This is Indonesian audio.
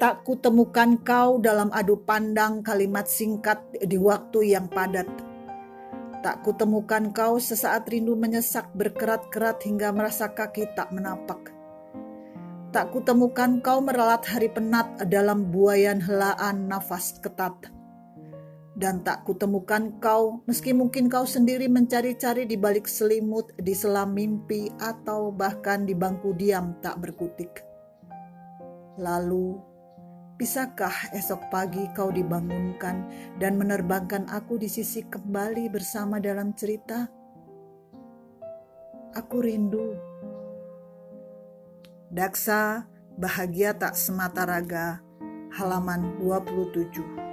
Tak kutemukan kau dalam adu pandang kalimat singkat di waktu yang padat. Tak kutemukan kau sesaat rindu menyesak berkerat-kerat hingga merasa kaki tak menapak. Tak kutemukan kau meralat hari penat dalam buayan helaan nafas ketat. Dan tak kutemukan kau meski mungkin kau sendiri mencari-cari di balik selimut, di selam mimpi, atau bahkan di bangku diam tak berkutik. Lalu Bisakah esok pagi kau dibangunkan dan menerbangkan aku di sisi kembali bersama dalam cerita? Aku rindu. Daksa, bahagia tak semata raga, halaman 27.